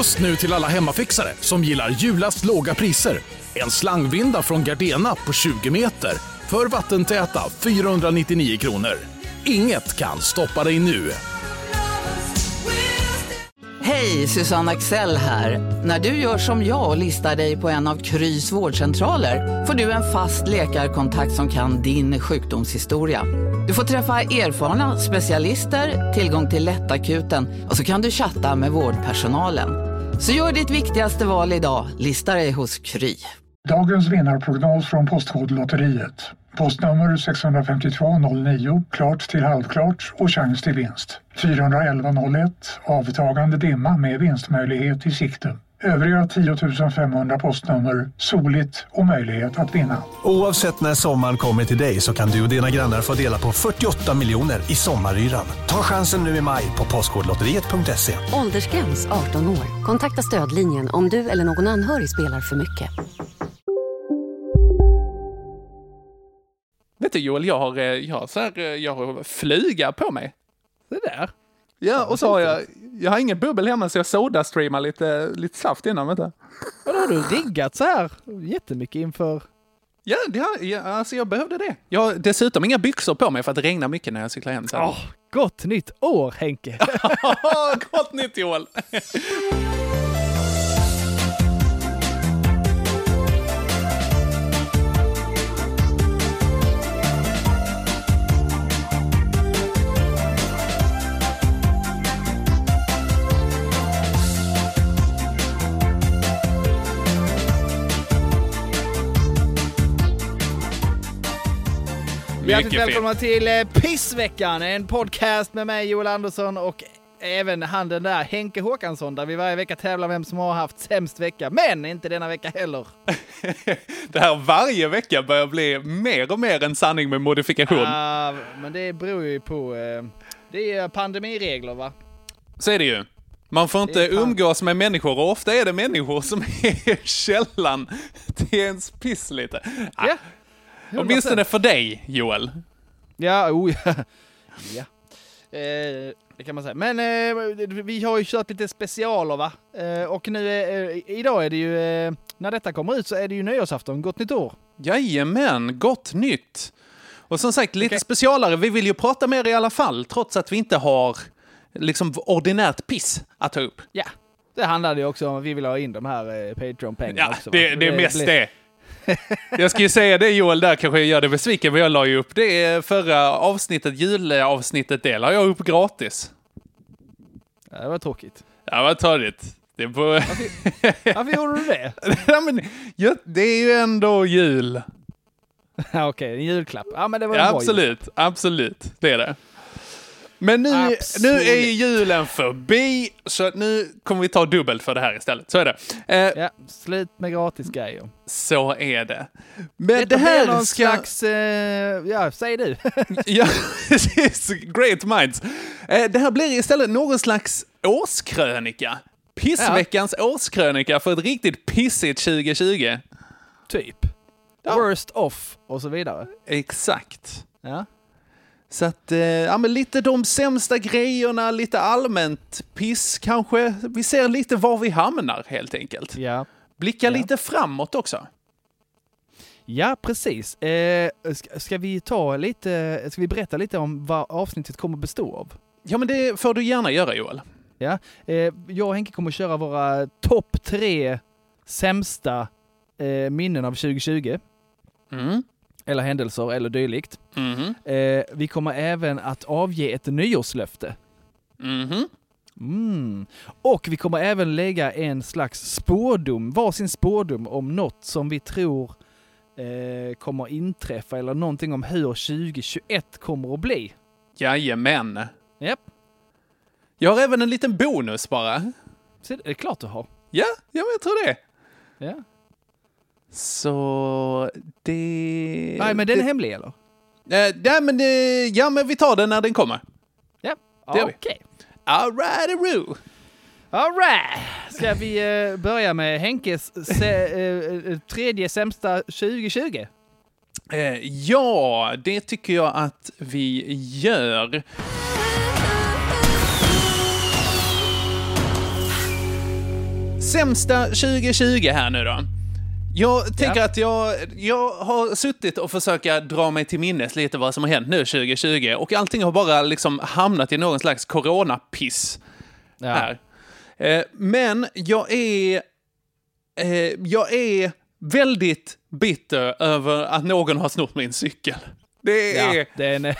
Just nu till alla hemmafixare som gillar julast låga priser. En slangvinda från Gardena på 20 meter för vattentäta 499 kronor. Inget kan stoppa dig nu. Hej, Susanne Axel här. När du gör som jag och listar dig på en av Krys vårdcentraler får du en fast läkarkontakt som kan din sjukdomshistoria. Du får träffa erfarna specialister, tillgång till lättakuten och så kan du chatta med vårdpersonalen. Så gör ditt viktigaste val idag, Lista dig hos Kry. Dagens vinnarprognos från Postkodlotteriet. Postnummer 65209, klart till halvklart och chans till vinst. 41101, avtagande dimma med vinstmöjlighet i sikte. Övriga 10 500 postnummer soligt och möjlighet att vinna. Oavsett när sommaren kommer till dig så kan du och dina grannar få dela på 48 miljoner i sommaryran. Ta chansen nu i maj på Postkodlotteriet.se. Åldersgräns 18 år. Kontakta stödlinjen om du eller någon anhörig spelar för mycket. Vet du Joel, jag har, eh, jag har, så här, eh, jag har flyga på mig. Det där. Ja, och så har jag, jag har ingen bubbel hemma så jag sodastreamar lite, lite saft innan, du. Och då har du riggat så här jättemycket inför... Ja, det har, ja, alltså jag behövde det. Jag har dessutom inga byxor på mig för att det regnar mycket när jag cyklar hem. Åh, gott nytt år Henke! Gott nytt Joel! Hjärtligt välkomna till eh, Pissveckan, en podcast med mig Joel Andersson och även han den där Henke Håkansson där vi varje vecka tävlar vem som har haft sämst vecka. Men inte denna vecka heller. Det här varje vecka börjar bli mer och mer en sanning med modifikation. Ah, men det beror ju på... Eh, det är pandemiregler va? Så är det ju. Man får inte umgås med människor och ofta är det människor som är källan till ens piss lite. Ah, Ja. Åtminstone för dig, Joel. Ja, oh, ja. ja. Eh, det kan man säga. Men eh, vi har ju kört lite specialer va? Eh, och nu eh, idag är det ju, eh, när detta kommer ut så är det ju nyårsafton. Gott nytt år! Jajamän, gott nytt! Och som sagt, lite Okej. specialare. Vi vill ju prata mer i alla fall, trots att vi inte har liksom ordinärt piss att ta upp. Ja, det handlade ju också om att vi vill ha in de här eh, Patreon-pengarna Ja, också. va? det, det är mest det. Jag ska ju säga det Joel, där kanske jag gör dig besviken, men jag la ju upp det förra avsnittet, julavsnittet, det la jag upp gratis. Det var tråkigt. Ja, vad törligt. Det på... Varför gjorde du det? ja, men, det är ju ändå jul. Ja, Okej, en julklapp. Ja, men det var en Ja, jul. absolut, absolut. Det är det. Men nu, Absolut. nu är ju julen förbi, så nu kommer vi ta dubbelt för det här istället. Så är det. Eh, Ja, slut med gratisgrejer. Så är det. Men Detta det här någon ska... slags... Eh, ja, säg du. Ja, precis. Great minds. Eh, Det här blir istället någon slags årskrönika. Pissveckans årskrönika för ett riktigt pissigt 2020. typ. Ja. Worst off och så vidare. Exakt. Ja. Så att, eh, ja men lite de sämsta grejerna, lite allmänt piss kanske. Vi ser lite var vi hamnar helt enkelt. Ja. Blicka Ja. lite framåt också. Ja, precis. Eh, ska, ska vi ta lite, ska vi berätta lite om vad avsnittet kommer bestå av? Ja men det får du gärna göra Joel. Ja, eh, jag och Henke kommer köra våra topp tre sämsta eh, minnen av 2020. Mm. Eller händelser eller dylikt. Mhm. Eh, vi kommer även att avge ett nyårslöfte. Mhm. Mm. Och vi kommer även lägga en slags spårdom, varsin spårdom om något som vi tror eh, kommer inträffa eller någonting om hur 2021 kommer att bli. Jajamän. Japp, Jag har även en liten bonus bara. så det är klart du har. Ja, ja men jag tror det. Ja. Så det... Nej, men den är det, hemlig eller? eh, nej, men det, ja, men vi tar den när den kommer. Ja, Det okej. Alrighty-roo. All right. Ska vi eh, börja med Henkes se, eh, eh, tredje sämsta 2020? Eh, ja, det tycker jag att vi gör. sämsta 2020 här nu då. Jag tänker Ja. att jag, jag har suttit och försöka dra mig till minnes lite vad som har hänt nu 2020 och allting har bara liksom hamnat i någon slags coronapiss Ja. här. Eh, men jag är, eh, jag är väldigt bitter över att någon har snott min cykel. Det är... Ja, den,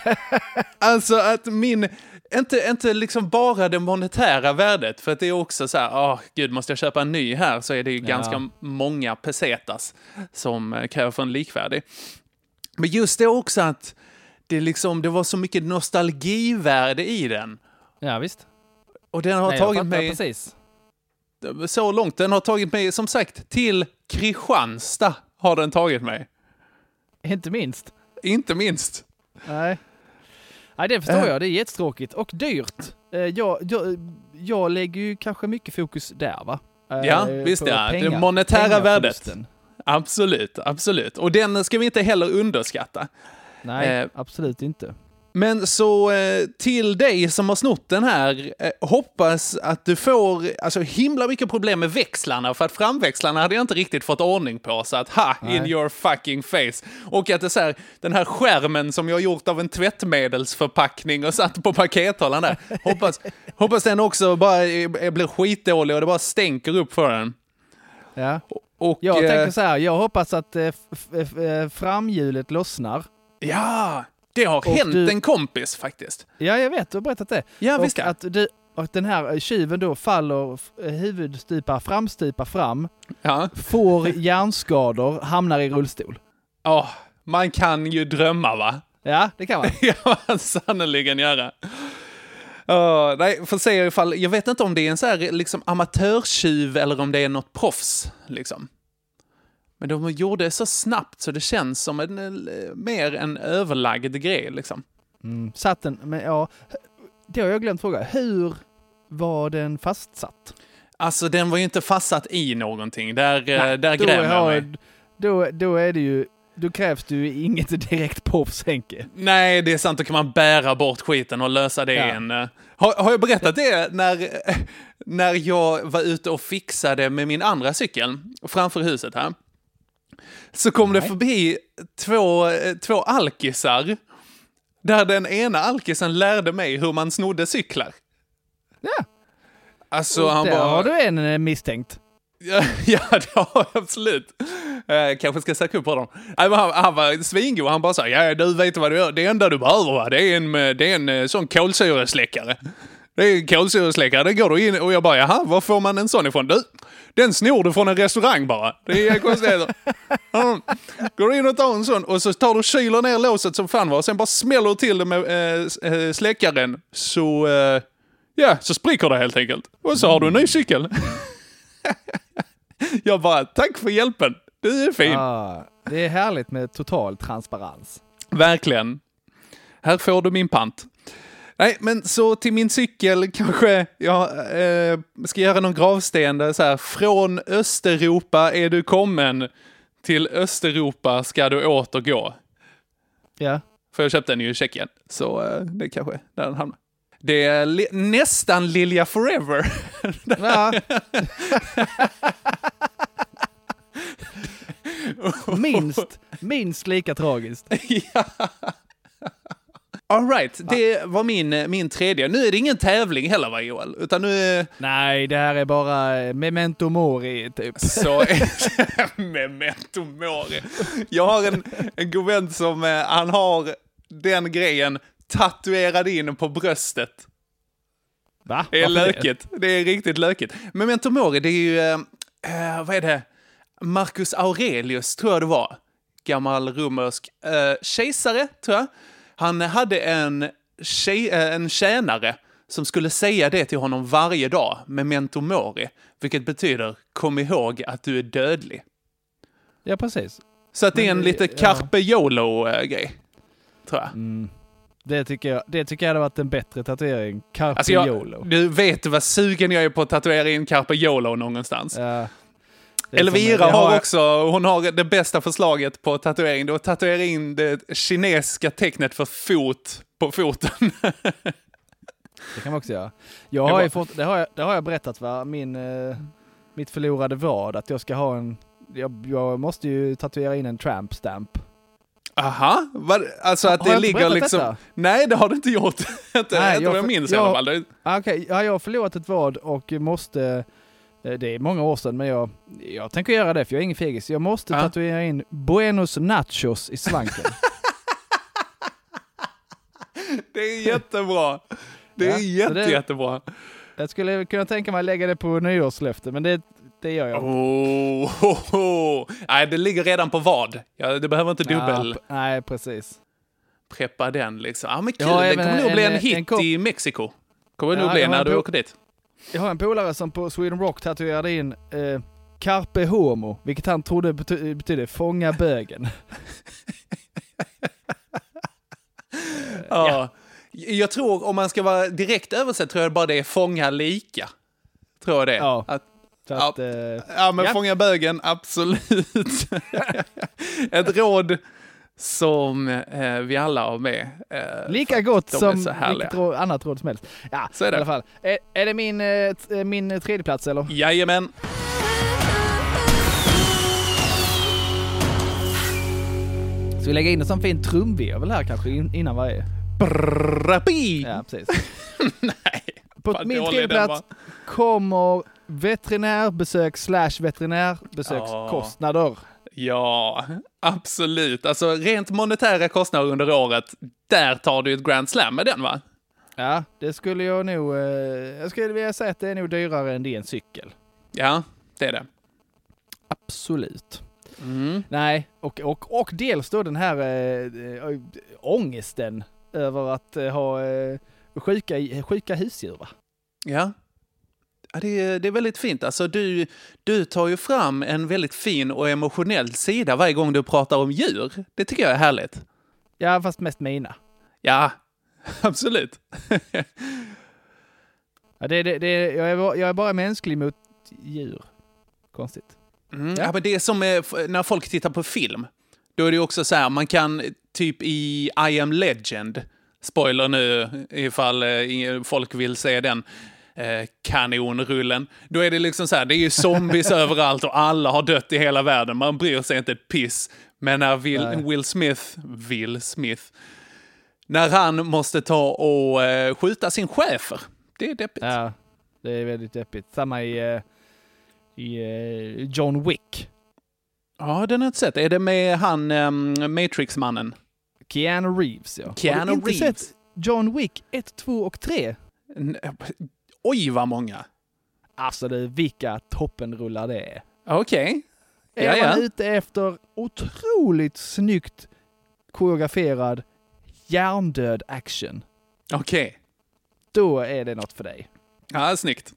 Alltså att min, inte, inte liksom bara det monetära värdet, för att det är också så här, åh gud, måste jag köpa en ny här så är det ju ganska många pesetas som eh, kräver för en likvärdig. Men just det också att det, liksom, det var så mycket nostalgivärde i den. ja visst. Och den har Nej, tagit mig Precis. så långt. Den har tagit mig, som sagt, till Kristianstad har den tagit mig. Inte minst. Inte minst. Nej. Nej, det förstår Äh. jag. Det är jättetråkigt och dyrt. Eh, Jag, jag, jag lägger ju kanske mycket fokus där, va? Eh, Ja, visst på ja. Det pengar- monetära värdet. Absolut, absolut. Och den ska vi inte heller underskatta. Nej, Eh, absolut inte. Men så eh, till dig som har snott den här, eh, hoppas att du får alltså, himla mycket problem med växlarna, för att framväxlarna hade jag inte riktigt fått ordning på, så att ha, in Nej. your fucking face. Och att det så här, den här skärmen som jag har gjort av en tvättmedelsförpackning och satt på pakethållaren där, hoppas, hoppas den också bara blir skitdålig och det bara stänker upp för den. Ja. Och, Jag eh, tänker så här, jag hoppas att framhjulet lossnar. Ja, det har Och hänt du- en kompis faktiskt. Ja, jag vet, du har berättat det. Ja, och visst ja. att, du, och den här tjuven då faller f- huvudstupa, framstupa fram, Ja. får hjärnskador, hamnar i rullstol. Ja, man kan ju drömma va? Ja, det kan man. Ja, man sannerligen göra. Uh, nej, får se ifall, jag vet inte om det är en så här liksom amatörtjuv eller om det är något proffs. Liksom. Men de gjorde det så snabbt så det känns som en, eh, mer en överlagd grej. Liksom. Mm. Satt den, men ja, det har jag glömt fråga. Hur var den fastsatt? Alltså den var ju inte fastsatt i någonting. Där, eh, Nej, där grämer jag mig. Då, då är det ju, då krävs det ju inget direkt proffs Henke. Nej, det är sant. Då kan man bära bort skiten och lösa det Ja. en... eh, Har, har jag berättat det när, när jag var ute och fixade med min andra cykel framför huset här? Så kom det förbi två, eh, två alkisar. Där den ena alkisen lärde mig hur man snodde cyklar. Ja, Alltså han där bara... har du en eh, misstänkt. Ja, ja, det har jag absolut. Eh, kanske ska söka upp honom. Nej, han, han var svingod. Han bara sa, ja du vet vad du gör. Det enda du behöver va? det är en, det är en eh, sån kolsyresläckare. Det är en kolsyresläckare, det går du in och jag bara, jaha, var får man en sån ifrån? Du, den snor du från en restaurang bara. Det är konstigheter. Mm. Går du in och tar en sån och så tar du kyler ner låset som fan var och sen bara smäller du till det med eh, släckaren så, eh, ja, så spricker det helt enkelt. Och så har du en ny cykel. Jag bara, tack för hjälpen. Du är fin. Ah, det är härligt med total transparens. Verkligen. Här får du min pant. Nej, men så till min cykel kanske jag eh, ska göra någon gravsten där så här, från Östeuropa är du kommen, till Östeuropa ska du återgå. Ja. För jag köpte den ju i Tjeckien, så eh, det är kanske där den hamnar. Det är li- nästan Lilja Forever. ja. minst, minst lika tragiskt. ja. All right, det var min, min tredje. Nu är det ingen tävling heller va Joel? Utan nu Nej, det här är bara memento mori, typ. så... Memento mori. Jag har en, en god vän som, eh, han har den grejen tatuerad in på bröstet. Va? Det är Varför lökigt. Det är riktigt lökigt. Memento mori, det är ju, eh, vad är det? Marcus Aurelius tror jag det var. Gammal romersk eh, kejsare, tror jag. Han hade en, tjej, eh, en tjänare som skulle säga det till honom varje dag, memento mori, vilket betyder kom ihåg att du är dödlig. Ja, precis. Så att det är en Men, lite ja. carpe YOLO-grej, tror jag. Det tycker jag, det tycker jag hade varit en bättre tatuering. Carpe Alltså jag, YOLO. du vet vad sugen jag är på att tatuera in carpe YOLO någonstans. Ja. Elvira har också, hon har det bästa förslaget på tatuering. Det är att tatuera in det kinesiska tecknet för fot på foten. Det kan man också göra. Jag har ju fått, det, har jag, det har jag berättat va, min, eh, mitt förlorade vad, att jag ska ha en... Jag, jag måste ju tatuera in en tramp stamp. Aha, vad, alltså att Har det jag inte ligger berättat liksom... detta? Nej, det har du inte gjort. inte Nej, inte jag jag minns i jag- alla fall. Ah, Okej, ja, jag har förlorat ett vad och måste... eh, Det är många år sedan, men jag, jag tänker göra det för jag är ingen fegis. Jag måste Ja. tatuera in Buenos Nachos i svanken. Det är jättebra. Det är Ja, jätte, det- jättebra. jag skulle kunna tänka mig att lägga det på nyårslöfte, men det, det gör jag. Oh, ho, ho. Nej, det ligger redan på vad. Ja, du behöver inte dubbel Ja, nej, precis. preppa den liksom. Ja, men kul. Det även kommer nog bli en- en en hit kopp- i Mexiko. Kommer det Ja, nog bli när en du åker dit. Jag har en polare som på Sweden Rock tatuerade in eh, Carpe Homo, vilket han trodde bety- betydde fånga bögen. Ja. Jag tror, om man ska vara direkt översatt, tror jag bara det är fånga lika. Tror jag det. Ja. Att, Så Ja. att, eh, ja, men Ja. fånga bögen, absolut. Ett råd som eh, vi alla har med. Eh, lika gott som vilket råd, annat råd som helst. Ja, Så är det. i alla fall. Är, är det min, eh, min tredje plats eller? Jajamän. Ska vi lägga in en sån fin trumvirvel här kanske in, innan varje? Ja, precis. Nej. På Vad min dålig tredje den plats kommer veterinärbesök slash veterinärbesökskostnader. Ja, absolut. Alltså rent monetära kostnader under året, där tar du ett Grand Slam med den va? Ja, det skulle jag nog... Eh, jag skulle vilja säga att det är nog dyrare än din cykel. Ja, det är det. Absolut. Mm. Nej, och, och, och dels då den här äh, ångesten över att eh, ha eh, sjuka, sjuka husdjur va? Ja. Ja det, är, det är väldigt fint. Alltså du, du tar ju fram en väldigt fin och emotionell sida varje gång du pratar om djur. Det tycker jag är härligt. Ja, fast mest mina. Ja, absolut. Ja, det, det, det, jag, är, jag är bara mänsklig mot djur. Konstigt. Mm. Ja. Ja. men det är som eh, när folk tittar på film. Då är det också så här, man kan typ i I am legend, spoiler nu ifall eh, folk vill se den, eh, kanonrullen. Då är det liksom så här, det är ju zombies överallt och alla har dött i hela världen. Man bryr sig inte ett piss. Men när Will. Will Smith, Will Smith, när han måste ta och eh, skjuta sin chefer. Det är deppigt. Ja, det är väldigt deppigt. Samma i, eh, i eh, John Wick. Ja, den har jag inte sett. Är det med han, um, Matrix-mannen? Keanu Reeves ja. Keanu har du inte Reeves. sett John Wick 1, 2 och 3? Oj, vad många. Alltså det, vilka toppenrullar det är. Okej. Är Ja, ja. man ute efter otroligt snyggt koreograferad hjärndöd action, Okej. då är det något för dig. Ja, snyggt.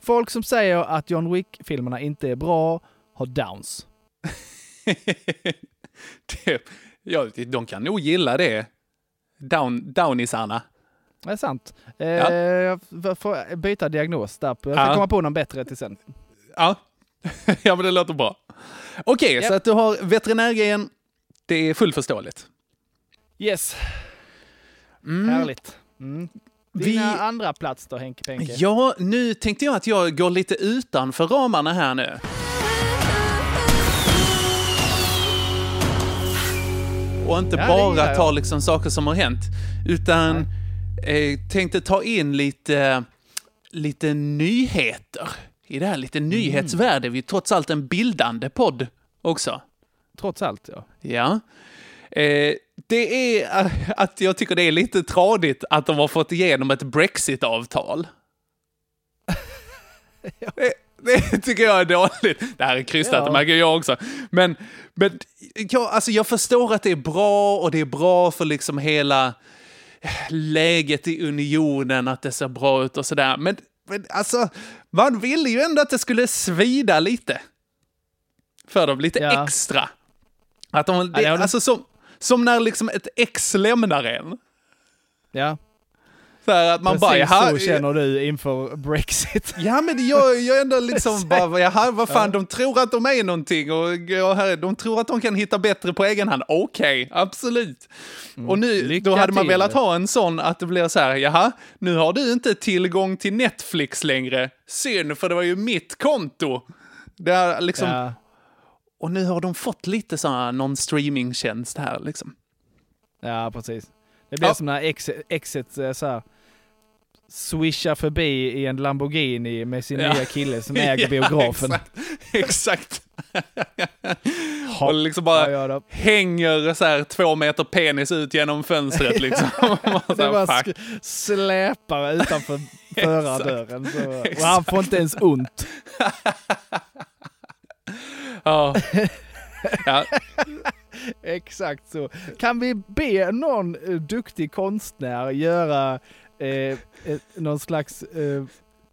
Folk som säger att John Wick-filmerna inte är bra har downs. det, ja, de kan nog gilla det. Down, downisarna. Det är sant. Eh, Ja. Jag får byta diagnos där. Jag får Ja. komma på någon bättre till sen. Ja. ja, men det låter bra. Okej, Ja. så att du har veterinärgrejen. Det är fullt förståeligt. Yes, Mm. härligt. Mm. Vi- Dina andra plats då Henke Penke? Ja, nu tänkte jag att jag går lite utanför ramarna här nu. Och inte Ja, bara gillar jag. ta liksom saker som har hänt, utan eh, tänkte ta in lite, lite nyheter i det här. Lite Mm. nyhetsvärde. Vi är trots allt en bildande podd också. Trots allt ja. Ja. Eh, det är att jag tycker det är lite tradigt att de har fått igenom ett Brexit-avtal. det, det tycker jag är dåligt. Det här är krystat, Ja. det märker jag också. Men, men jag, alltså jag förstår att det är bra och det är bra för liksom hela läget i unionen, att det ser bra ut och sådär. Men, men alltså, man ville ju ändå att det skulle svida lite. För dem, lite Ja. extra. Att de, det, alltså som, som när liksom ett ex lämnar en. Ja. Så här att man bara, Precis jaha, så känner du inför Brexit. Ja men jag, jag ändå liksom bara, jaha vad fan, de tror att de är någonting och här, de tror att de kan hitta bättre på egen hand. Okej, absolut. och nu, Mm. Lycka då hade man till. velat ha en sån att det blir så här, jaha, nu har du inte tillgång till Netflix längre. Synd, för det var ju mitt konto. Det är liksom, Ja. och nu har de fått lite sån här någon streamingtjänst här liksom. Ja, precis. Det blir Ja. som när exet, exet eh, så här, swishar förbi i en Lamborghini med sin Ja. nya kille som äger biografen. exakt. exakt. Och liksom bara Ja, hänger så här två meter penis ut genom fönstret liksom. Det här, bara fuck. släpar utanför förardörren. Och han får inte ens ont. Ja. ja. Exakt så. Kan vi be någon eh, duktig konstnär göra eh, ett, någon slags eh,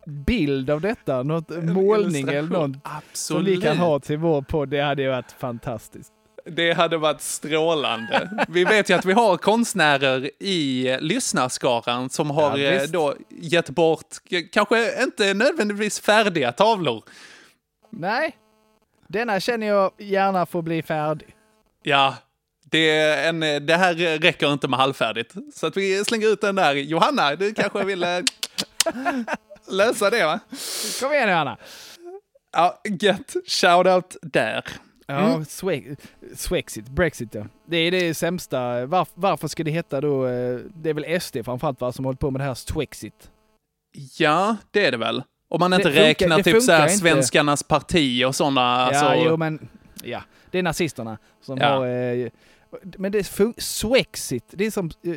bild av detta? Något målning eller något som Absolut. vi kan ha till vår podd? Det hade varit fantastiskt. Det hade varit strålande. Vi vet ju att vi har konstnärer i lyssnarskaran som har Ja, eh, då gett bort, kanske inte nödvändigtvis färdiga tavlor. Nej, denna känner jag gärna får bli färdig. Ja, det, en, det här räcker inte med halvfärdigt. Så att vi slänger ut den där. Johanna, du kanske vill eh, lösa det va? Kom igen nu Anna! Ja, gött. Shoutout där. Ja, Mm. Swe- Swexit, Brexit ja. Det är det sämsta. Varf- varför ska det heta då, eh, det är väl SD framförallt va, som håller på med det här Swexit? Ja, det är det väl. Om man inte funkar- räknar typ så här inte. svenskarnas parti och sådana. Alltså, Ja, jo men, ja. Det är nazisterna som Ja. har... Eh, men det är Swexit, det är som... Eh,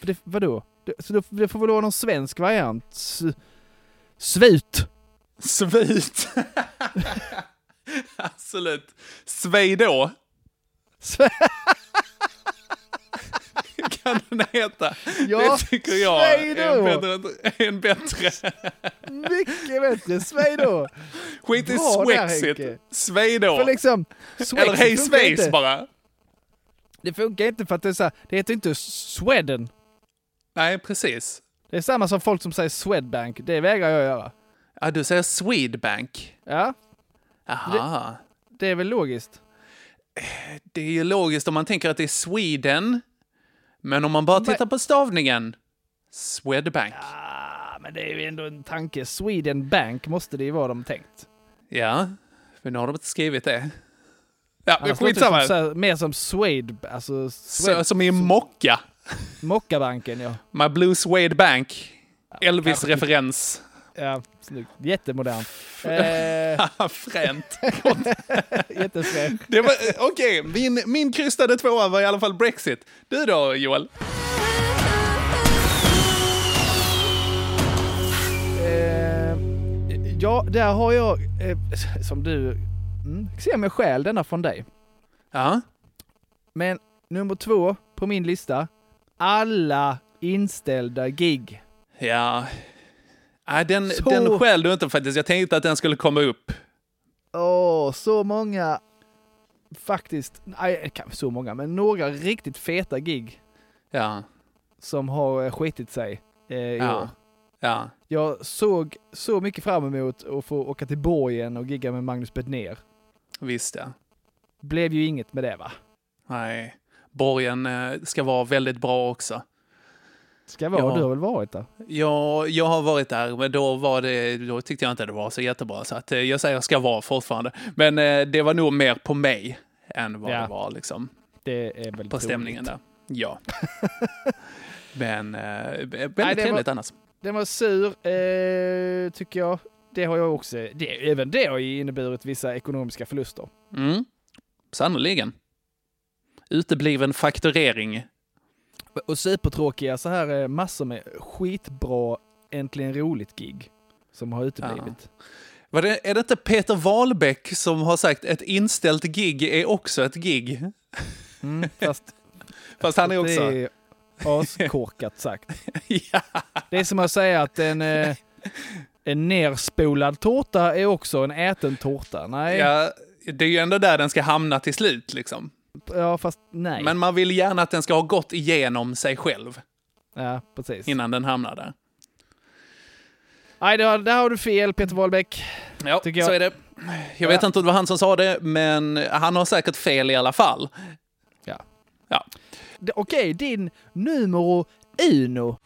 det, vadå? Det, så det, det får väl vara någon svensk variant? Svut! Svit. Absolut. Svejdå Sve- kan den heta. Ja, det tycker jag är en bättre. En bättre. Mycket bättre! Svejdå! Skit i Swexit. Svejdå. För liksom... Eller Hej inte. bara. Det funkar inte för att det är så här, det heter inte Sweden. Nej, precis. Det är samma som folk som säger Swedbank. Det vägrar jag göra. Ja, du säger Swedbank. Ja, Aha. det är väl logiskt. Det är ju logiskt om man tänker att det är Sweden. Men om man bara Men- tittar på stavningen. Swedbank. Ah, men det är ju ändå en tanke. Sweden Bank måste det ju vara de tänkt. Ja, men nu har de inte skrivit det. Ja, Annars låter det skitsamma. som, så mer som Swede, alltså Så, Swede, som i Mocka. Mockabanken ja. My Blue Suede Bank. kanske Elvis-referens. Ja, snyggt. Jättemodernt. Eh, Fränt. var, okej, min, min krystade tvåa var i alla fall Brexit. Du då, Joel? Eh, ja, där har jag, eh, som du mm, ser mig själv denna från dig. Ja. Men nummer två på min lista, alla inställda gig. Ja. Nej, den, Så- den skäl du inte faktiskt. Jag tänkte att den skulle komma upp. Åh, så många, faktiskt, nej, kanske så många, men några riktigt feta gig Ja. som har eh, skitit sig eh, i år. Ja. Ja. Jag såg så mycket fram emot att få åka till Borgen och gigga med Magnus Bednér. Visst ja. Blev ju inget med det va? Nej. Borgen eh, ska vara väldigt bra också. Ska vara, Ja. du har väl varit där? Jag, jag har varit där, men då, var det, då tyckte jag inte det var så jättebra. Så att, eh, jag säger ska vara fortfarande. Men eh, det var nog mer på mig än vad Ja. det var liksom, Det är väl på stämningen där. Ja. men eh, väldigt var- trevligt annars. Den var sur, eh, tycker jag. Det har jag också, det, även det har ju inneburit vissa ekonomiska förluster. Mm. Sannoliken. Utebliven fakturering. Och supertråkiga så här massor med skitbra, äntligen roligt gig som har uteblivit. Var det, är det inte Peter Wahlbeck som har sagt ett inställt gig är också ett gig? Mm, fast Fast han är också... det är askorkat sagt. ja. Det är som att säga att en, eh, en nerspolad tårta är också en äten tårta. Nej, ja, ja, det är ju ändå där den ska hamna till slut liksom. fast nej. Men man vill gärna att den ska ha gått igenom sig själv. Ja, precis. innan den hamnar där. Nej, där, där har du fel Peter Wahlbeck. Ja, så är det. Jag vet inte om det var han som sa det, men han har säkert fel i alla fall. Ja. Ja. Okej, din numero uno.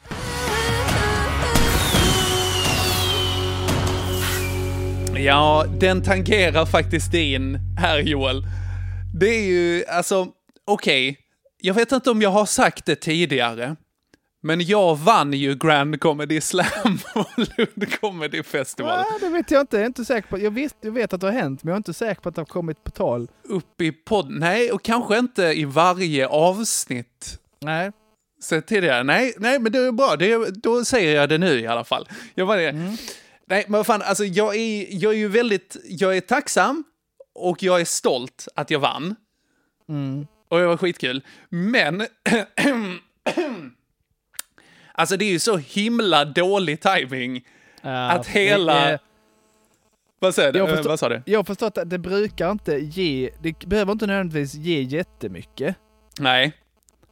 Ja, den tangerar faktiskt din här Joel. Det är ju, alltså, okej. Jag vet inte om jag har sagt det tidigare. Men jag vann ju Grand Comedy Slam och Lund Comedy Festival. Ah, det vet jag inte. Jag är inte säker på. Jag vet, jag vet att det har hänt, men jag är inte säker på att det har kommit på tal. Upp i podd. Nej, och kanske inte i varje avsnitt. Nej. sett tidigare. Nej, nej, men det är bra. Det är, då säger jag det nu i alla fall. Jag var det. Nej, men vad fan, alltså jag är, jag är ju väldigt, jag är tacksam och jag är stolt att jag vann. Och det var skitkul. Men, alltså det är ju så himla dålig timing Ja, att hela... är- vad säger du? Jag Eh, förstår- vad sa du? Jag har förstått att det brukar inte ge, det behöver inte nödvändigtvis ge jättemycket. Nej.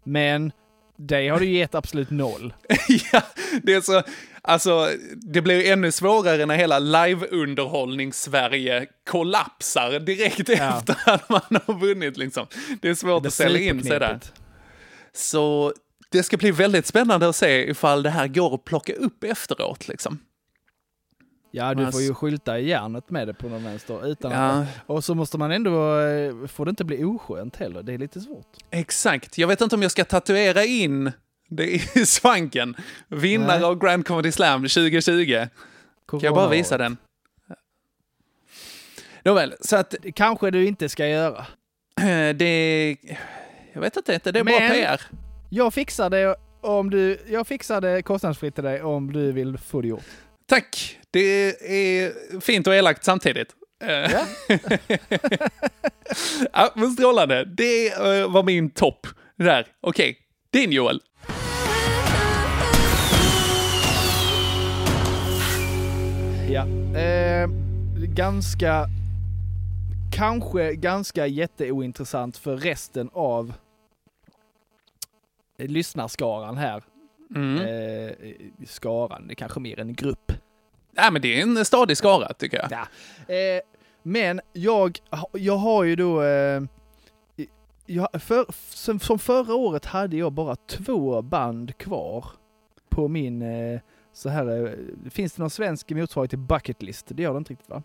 Men det har du gett absolut noll. ja, det är så, alltså, det blir ännu svårare när hela liveunderhållning-Sverige kollapsar direkt Ja. efter att man har vunnit liksom. Det är svårt Det att ställa in sig där. Så det ska bli väldigt spännande att se ifall det här går att plocka upp efteråt liksom. Ja, du får ju skylta i järnet med det på någon vänster. Utan Ja. och så måste man ändå, eh, får det inte bli oskönt heller. Det är lite svårt. Exakt. Jag vet inte om jag ska tatuera in det i svanken. Vinnare av Grand Comedy Slam 2020. Kan jag bara visa den? Nåväl, så att Det kanske du inte ska göra. eh, det... Jag vet inte, inte det är bra Men- PR. Jag fixar det om du, jag fixar det kostnadsfritt till dig om du vill få det gjort. Tack! Det är fint och elakt samtidigt. Eh, Ja. ja, men strålande. Det eh, var min topp. Där. Okej, din Joel. Ja. Eh, ganska, kanske ganska jätteointressant för resten av lyssnarskaran här. Mm. Eh, skaran, det är kanske mer en grupp. Nej, men det är en stadig skara, tycker jag. Ja. Eh, men jag, jag har ju då... Eh, jag, för, som, som förra året hade jag bara två band kvar på min... Eh, så här, finns det någon svensk motsvarighet till Bucketlist? Det gör det inte riktigt va?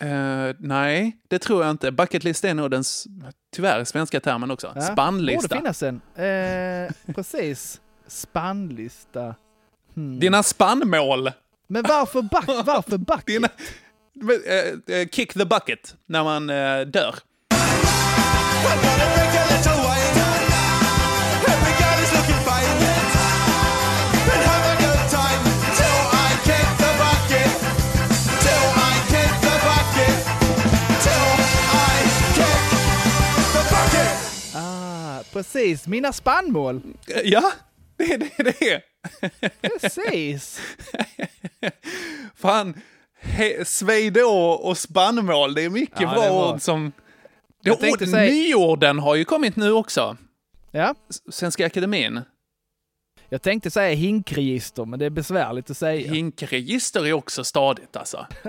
Eh, nej, det tror jag inte. Bucketlist är nog den tyvärr svenska termen också. Ja. Spannlista. Borde finnas en. Eh, precis. Spannlista. Hmm. Dina spannmål. Men varför, buck, varför bucket? Dina, eh, kick the bucket när man dör. precis. Mina spannmål. Ja, det är det det är. Precis. Fan, he, svejdå och spannmål, det är mycket Ja, bra var- ord som... Det ord, säga- Nyorden har ju kommit nu också. Ja. Svenska Akademin. Jag tänkte säga hinkregister, men det är besvärligt att säga. Hinkregister är också stadigt alltså.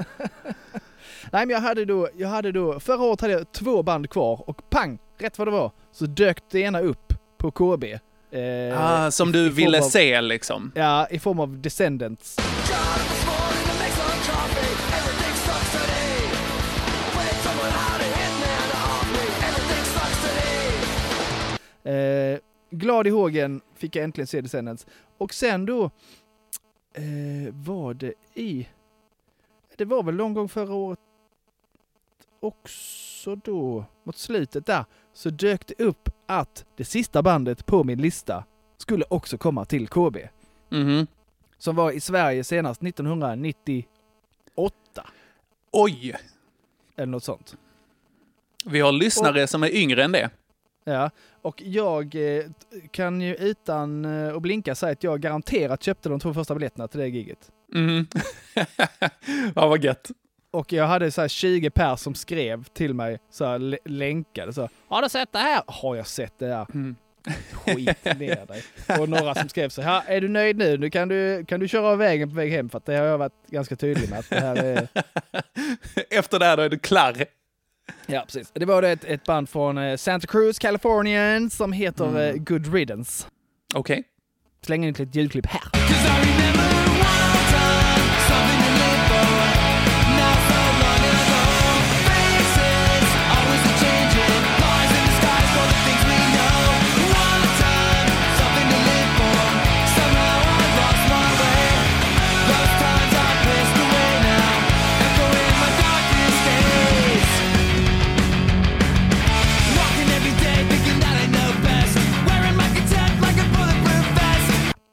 Nej, men jag hade då, jag hade då, förra året hade jag två band kvar och pang, rätt vad det var, så dök det ena upp på KB. Eh, ah, som du ville av, se liksom. Ja, i form av Descendants. Eh, glad i hågen fick jag äntligen se Descendants. Och sen då eh, var det i... Det var väl någon gång förra året också då, mot slutet där, så dök det upp att det sista bandet på min lista skulle också komma till KB. Mhm. Som var i Sverige senast 1998, Oj, eller något sånt. vi har lyssnare som är yngre än det. Ja, och jag eh, kan ju utan eh, att blinka säga att jag garanterat köpte de två första biljetterna till det giget. Mhm. ja, vad gött. Och jag hade så här 20 pers som skrev till mig, så här, länkade så Har du sett det här? Har jag sett det här? Skit ner dig. Och några som skrev så här, är du nöjd nu? Nu kan du, kan du köra av vägen på väg hem för att det har jag varit ganska tydlig med att det här är... Efter det här då är du klar. Ja, precis. Det var ett, ett band från eh, Santa Cruz, Kalifornien som heter eh, Good Riddance. Okej. Släng in ett litet ljudklipp här.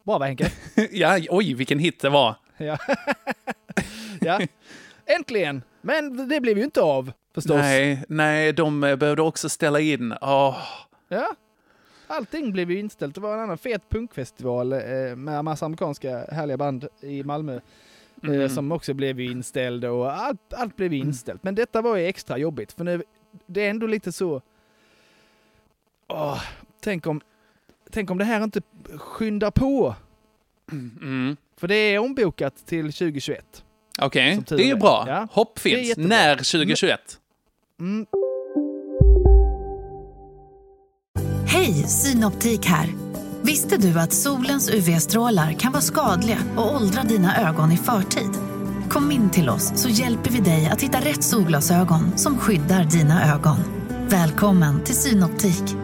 Bra va Henke? Ja, oj vilken hit det var. Ja. ja. Äntligen! Men det blev ju inte av förstås. Nej, nej, de eh, behövde också ställa in. Åh, Ja. Allting blev ju inställt. Det var en annan fet punkfestival eh, med en massa amerikanska härliga band i Malmö. Eh, som också blev inställd och allt, allt blev ju inställt. Men detta var ju extra jobbigt för nu, det är ändå lite så... Åh, tänk, om, tänk om det här inte skyndar på. Mm. För det är ombokat till 2021. Okej, tur det är ju bra. Ja. Hopp finns. När 2021? Mm. Hej, Synoptik här. Visste du att solens UV-strålar kan vara skadliga och åldra dina ögon i förtid? Kom in till oss så hjälper vi dig att hitta rätt solglasögon som skyddar dina ögon. Välkommen till Synoptik.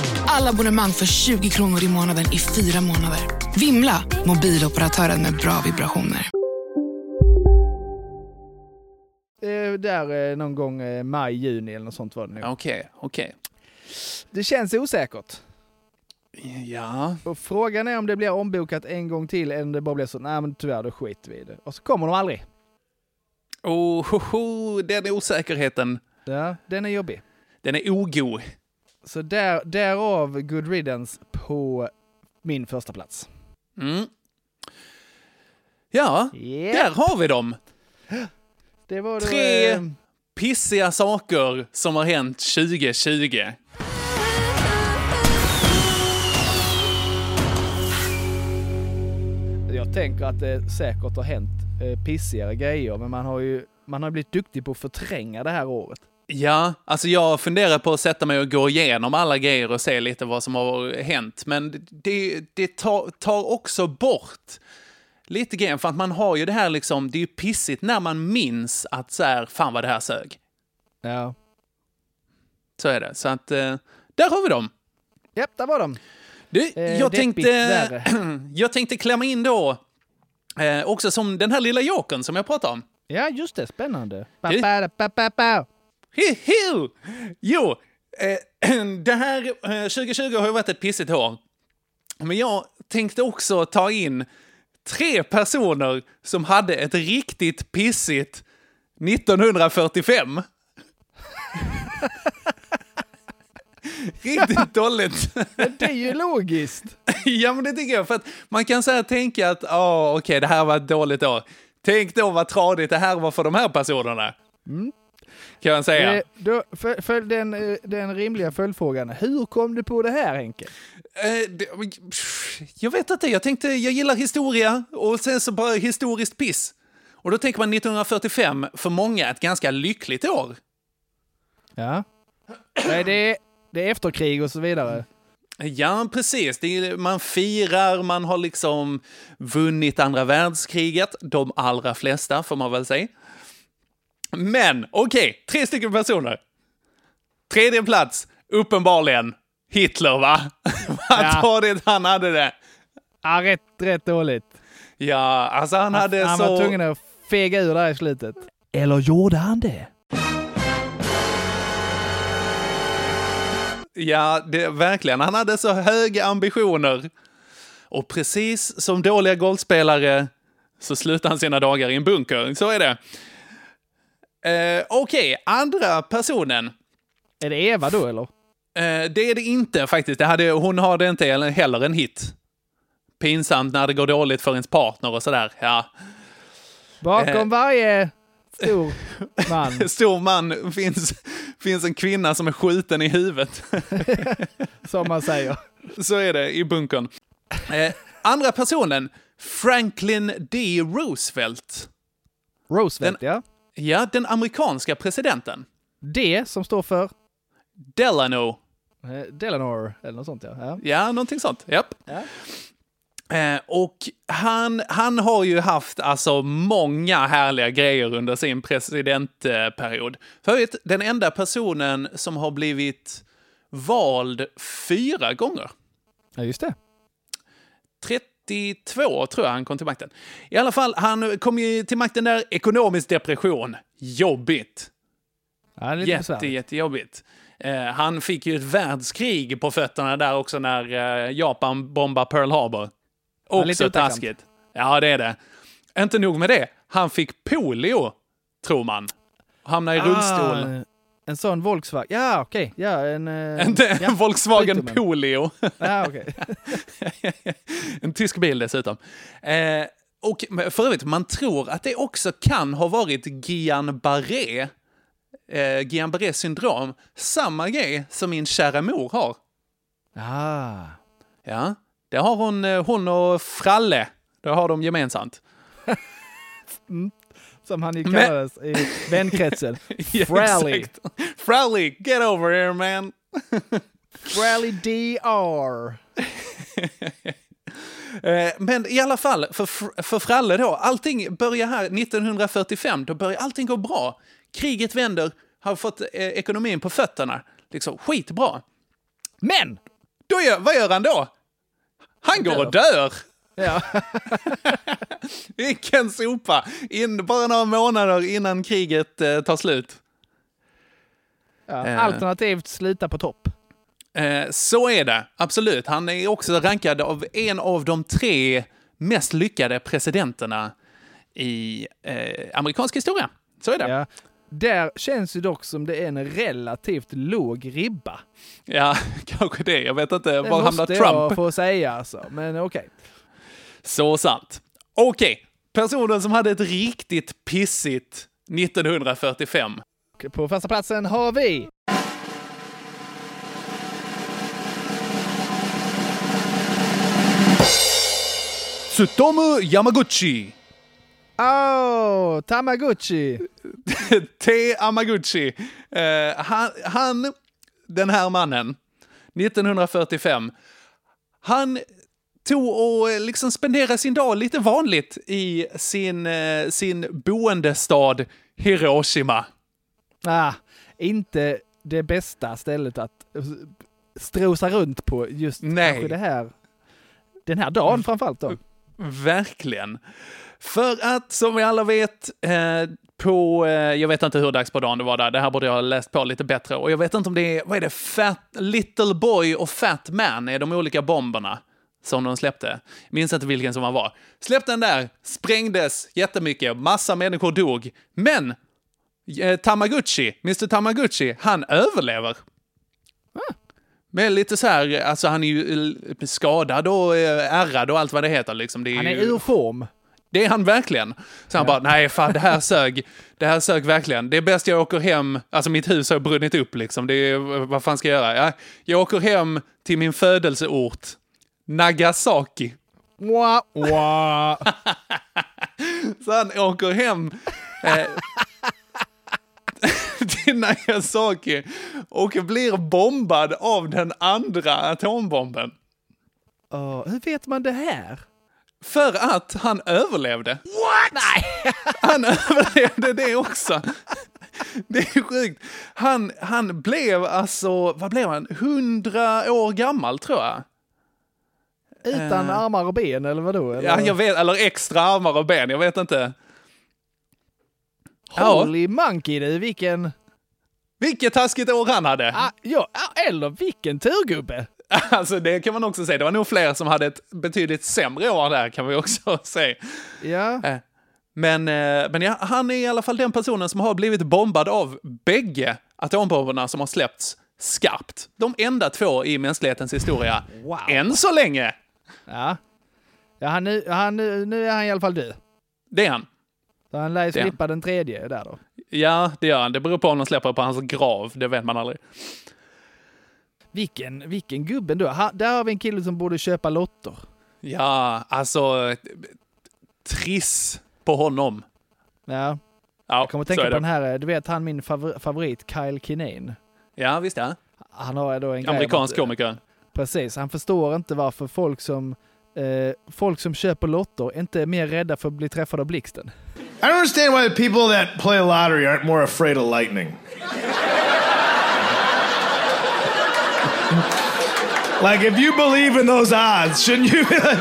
Alla abonnemang för 20 kronor i månaden i fyra månader. Vimla! Mobiloperatören med bra vibrationer. Eh, där eh, någon gång eh, maj, juni eller något sånt var det nog. Okej, okej. Det känns osäkert. Ja. Och frågan är om det blir ombokat en gång till eller om det bara blir så, nej men tyvärr då skiter vi i det. Och så kommer de aldrig. Oh, ho, ho, den osäkerheten, Ja, den är jobbig. den är ogo. Så där, därav Good Riddance på min första plats. Mm. Ja, Yeah. där har vi dem. Det var då, Tre eh, pissiga saker som har hänt 2020. jag tänker att det säkert har hänt eh, pissigare grejer, men man har ju man har blivit duktig på att förtränga det här året. Ja, alltså jag funderar på att sätta mig och gå igenom alla grejer och se lite vad som har hänt, men det, det tar, tar också bort lite grejen, för att man har ju det här liksom, det är ju pissigt när man minns att så här, fan vad det här sög. Ja. Så är det, så att eh, där har vi dem. Japp, där var de. Du, Eh, jag, tänkte, jag tänkte klämma in då, eh, också som den här lilla jokern som jag pratade om. Ja, just det. Spännande. Ba, ba, ba. Hihi! Jo, eh, det här eh, 2020 har ju varit ett pissigt år. Men jag tänkte också ta in tre personer som hade ett riktigt pissigt 1945. Riktigt dåligt. Men det är ju logiskt. ja, men det tycker jag. För att man kan så här tänka att, ja, okej, det här var ett dåligt år. Tänk då vad tradigt det här var för de här personerna. Kan man säga. Eh, då, för, för den, eh, den rimliga följdfrågan. Hur kom du på det här Henke? Eh, det, jag vet inte, jag tänkte jag gillar historia och sen så bara historiskt piss. Och då tänker man 1945, för många ett ganska lyckligt år. Ja. Nej, det, är, det är efterkrig och så vidare. Ja, precis. Är, man firar, man har liksom vunnit andra världskriget. De allra flesta, får man väl säga. Men, okej, tre stycken personer. Tredje plats, uppenbarligen Hitler, va? Vad Ja. tradigt han hade det. Ja, rätt, rätt dåligt. Ja, alltså han hade han så... var tvungen att fega ur där i slutet. Eller gjorde han det? Ja, det, verkligen. Han hade så höga ambitioner Och precis som dåliga golfspelare så slutar han sina dagar i en bunker. Så är det. Eh, Okej, andra personen. Är det Eva då eller? Eh, det är det inte faktiskt. Det hade, hon har det inte heller en hit. Pinsamt när det går dåligt för ens partner och sådär. Ja. Bakom Eh. varje stor man. Stor man finns, finns en kvinna som är skjuten i huvudet. som man säger. Så är det i bunkern. Eh, andra personen, Franklin D. Roosevelt. Roosevelt, ja. Ja, den amerikanska presidenten. D som står för? Delano. Eh, Delanor, eller något sånt ja. ja. Ja, någonting sånt. Japp. Ja. Eh, och han, han har ju haft alltså många härliga grejer under sin presidentperiod. Förut, den enda personen som har blivit vald fyra gånger. Ja, just det. 32 tror jag han kom till makten. I alla fall, han kom ju till makten där, ekonomisk depression. Jobbigt. Ja, det är lite Jätte, besvärligt. jättejobbigt. Eh, han fick ju ett världskrig på fötterna där också när eh, Japan bombade Pearl Harbor. Ja, Också otacksamt. taskigt. Ja, det är det. Inte nog med det. Han fick polio, tror man. Hamnade i rullstol. En sån Volkswagen. Ja, okej. Ja, en... eh, Inte en ja, Volkswagen sjukdomen. Polio. Ja, okej. en tysk bil dessutom. Eh, och för övrigt, man tror att det också kan ha varit Guillain-Barré. Eh, Guillain-Barré syndrom. Samma grej som min kära mor har. Ah. Ja, det har hon, eh, hon och Fralle. Det har de gemensamt. Som han ju Men- kallades i vänkretsen. Ja, Frally. Frally, get over here man. Frally DR. Eh, Men i alla fall, för, för Fralle då, allting börjar här 1945, då börjar allting gå bra. Kriget vänder, har fått eh, ekonomin på fötterna. Liksom skitbra. Men! Då gör, vad gör han då? Han går och dör! Ja. Vilken sopa! In, bara några månader innan kriget eh, tar slut. ja. Eh. Alternativt sluta på topp. Eh, så är det, absolut. Han är också rankad av en av de tre mest lyckade presidenterna i eh, amerikansk historia. Så är det. Ja. Där känns ju dock som det är en relativt låg ribba. Ja, kanske det. Jag vet inte. Det Var hamnar måste Trump? jag få säga alltså. Men okej. Så sant. Okej, personen som hade ett riktigt pissigt 1945. På första platsen har vi... Tsutomu Yamaguchi. Oh, Tamagotchi! T. Amaguchi. Eh, han, han, den här mannen, 1945, han tog och eh, liksom spenderade sin dag lite vanligt i sin, eh, sin boendestad Hiroshima. Ah, inte det bästa stället att strosa runt på just Nej. kanske det här. Den här dagen framförallt då. Verkligen. För att, som vi alla vet, eh, på, eh, jag vet inte hur dags på dagen det var där, det här borde jag ha läst på lite bättre. Och jag vet inte om det är, vad är det, Fat, Little Boy och Fat Man är de olika bomberna som de släppte. Minns inte vilken som man var. Släppte den där, sprängdes jättemycket, massa människor dog. Men eh, Tamaguchi, Mr Tamaguchi, han överlever. Men lite så här, alltså han är ju eh, skadad och eh, ärrad och allt vad det heter liksom. Det är Han är ju, ur form. det är han verkligen. Så han bara, nej fan det här sög. Det här sög verkligen. Det är bäst jag åker hem, alltså mitt hus har brunnit upp liksom. Det är, vad fan ska jag göra? Ja, jag åker hem till min födelseort, Nagasaki. Wah, wah. Så han åker hem eh, till Nagasaki och blir bombad av den andra atombomben. Oh, hur vet man det här? För att han överlevde. What? Nej! Han överlevde det också. Det är sjukt. Han, han blev alltså, vad blev han, 100 år gammal tror jag. Utan Eh. armar och ben eller vadå? Eller? Ja, jag vet, eller extra armar och ben, jag vet inte. Ja. Holy monkey du, vilken... Vilket taskigt år han hade. Ah, ja, ah, eller vilken turgubbe! Alltså det kan man också säga. Det var nog fler som hade ett betydligt sämre år där kan vi också säga. Ja. Eh, Men, eh, men ja, han är i alla fall den personen som har blivit bombad av bägge atombomberna som har släppts skarpt. De enda två i mänsklighetens historia. Wow. Än så länge. Ja. Ja, han, nu, han, nu nu är han i alla fall död. Det är han. Så han lär ju slippa den tredje där då. Ja, det gör han. Det beror på om de släpper på hans grav. Det vet man aldrig. Vilken, vilken gubbe då. Ha, där har vi en kille som borde köpa lotter. Ja, alltså... Triss på honom. Ja. Ja, Jag kommer att tänka på den här, du vet han min favor- favorit, Kyle Kinane. Ja, visst ja. Han har då en Amerikansk komiker. Precis, han förstår inte varför folk som, eh, folk som köper lotter inte är mer rädda för att bli träffade av blixten. I don't understand why the people that play lottery aren't more afraid of lightning. like, if you believe in those odds, shouldn't you? be like...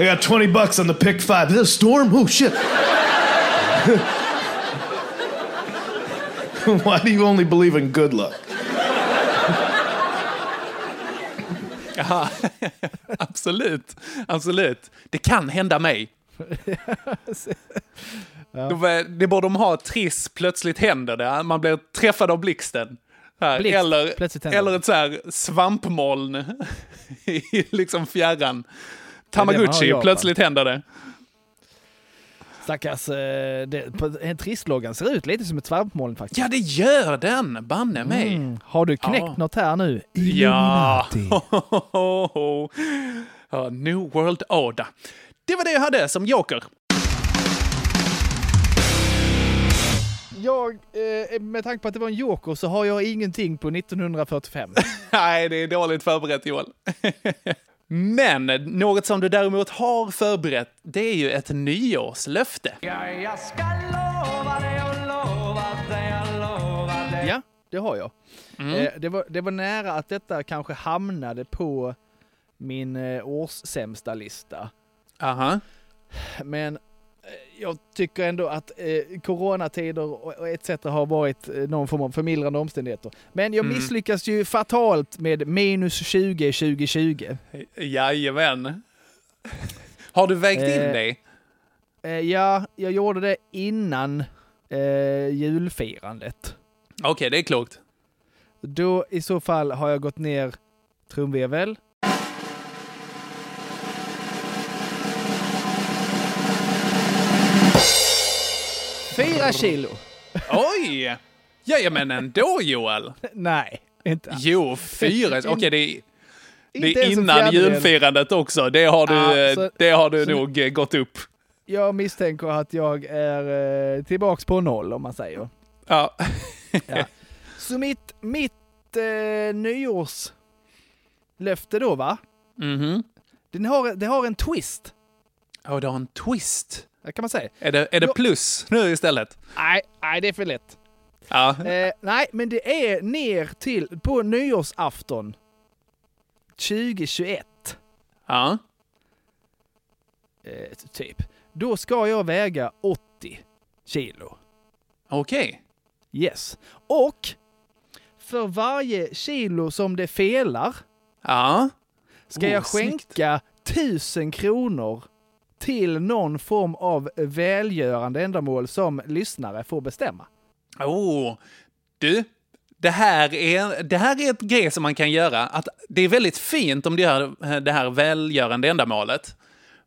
I got 20 bucks on the pick five. Is it a storm? Oh, shit. why do you only believe in good luck? Ja, absolut. Absolut. Det kan hända mig. De- Det borde de ha triss, plötsligt händer det. Man blir träffad av blixten. Här. Blixt, eller, eller ett så här svampmoln i liksom fjärran. Det är det man har i Tamagotchi, Japan. plötsligt händer det. Stackars, eh, det, på, en trissloggan ser ut lite som ett svampmoln faktiskt. Ja, det gör den! Banne mig. Mm. Har du knäckt Ja. något här nu? Ja. Ja. New World Order. Det var det jag hade som joker. Jag, eh, med tanke på att det var en joker så har jag ingenting på 1945. Nej, det är dåligt förberett Joel. Men något som du däremot har förberett, det är ju ett nyårslöfte. ja, det har jag. Mm. Eh, det, var, det var nära att detta kanske hamnade på min eh, årssämsta lista. Aha. Men jag tycker ändå att eh, coronatider och, och etc. har varit eh, någon form av förmildrande omständigheter. Men jag Mm. misslyckas ju fatalt med minus 20 2020. Jajamän. Har du vägt in Eh, dig? Eh, ja, jag gjorde det innan eh, julfirandet. Okej, det är klokt. Då i så fall har jag gått ner trumvirvel. Kilo. Oj! Jajamän ändå Joel. Nej, inte alls. Jo, fyra. Okej, det är... Det är innan julfirandet också. Det har du, Ja, eh, så- det har du så- nog eh, gått upp. Jag misstänker att jag är eh, tillbaks på noll om man säger. Ja. Ja. Så mitt, mitt eh, nyårslöfte då va? Den har, det har en twist, Ja, det har en twist. Det kan man säga. Är det, är det plus nu istället? Nej, nej det är för lätt. Ja. Eh, nej, men det är ner till, på nyårsafton 2021, Ja. eh, typ. Då ska jag väga 80 kilo. Okej. Yes. Och för varje kilo som det felar Ja. ska Oh, jag snyggt. skänka 1000 kronor till någon form av välgörande ändamål som lyssnare får bestämma. Oh. Du, det här, är, det här är ett grej som man kan göra. Att det är väldigt fint om du gör det här välgörande ändamålet.